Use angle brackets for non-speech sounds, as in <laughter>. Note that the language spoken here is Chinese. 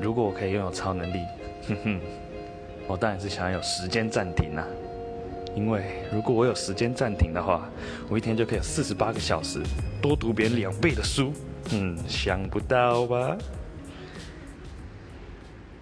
如果我可以拥有超能力哼哼 <laughs> 我当然是想要有时间暂停啊。因为如果我有时间暂停的话我一天就可以有四十八个小时多读别人两倍的书。嗯想不到吧？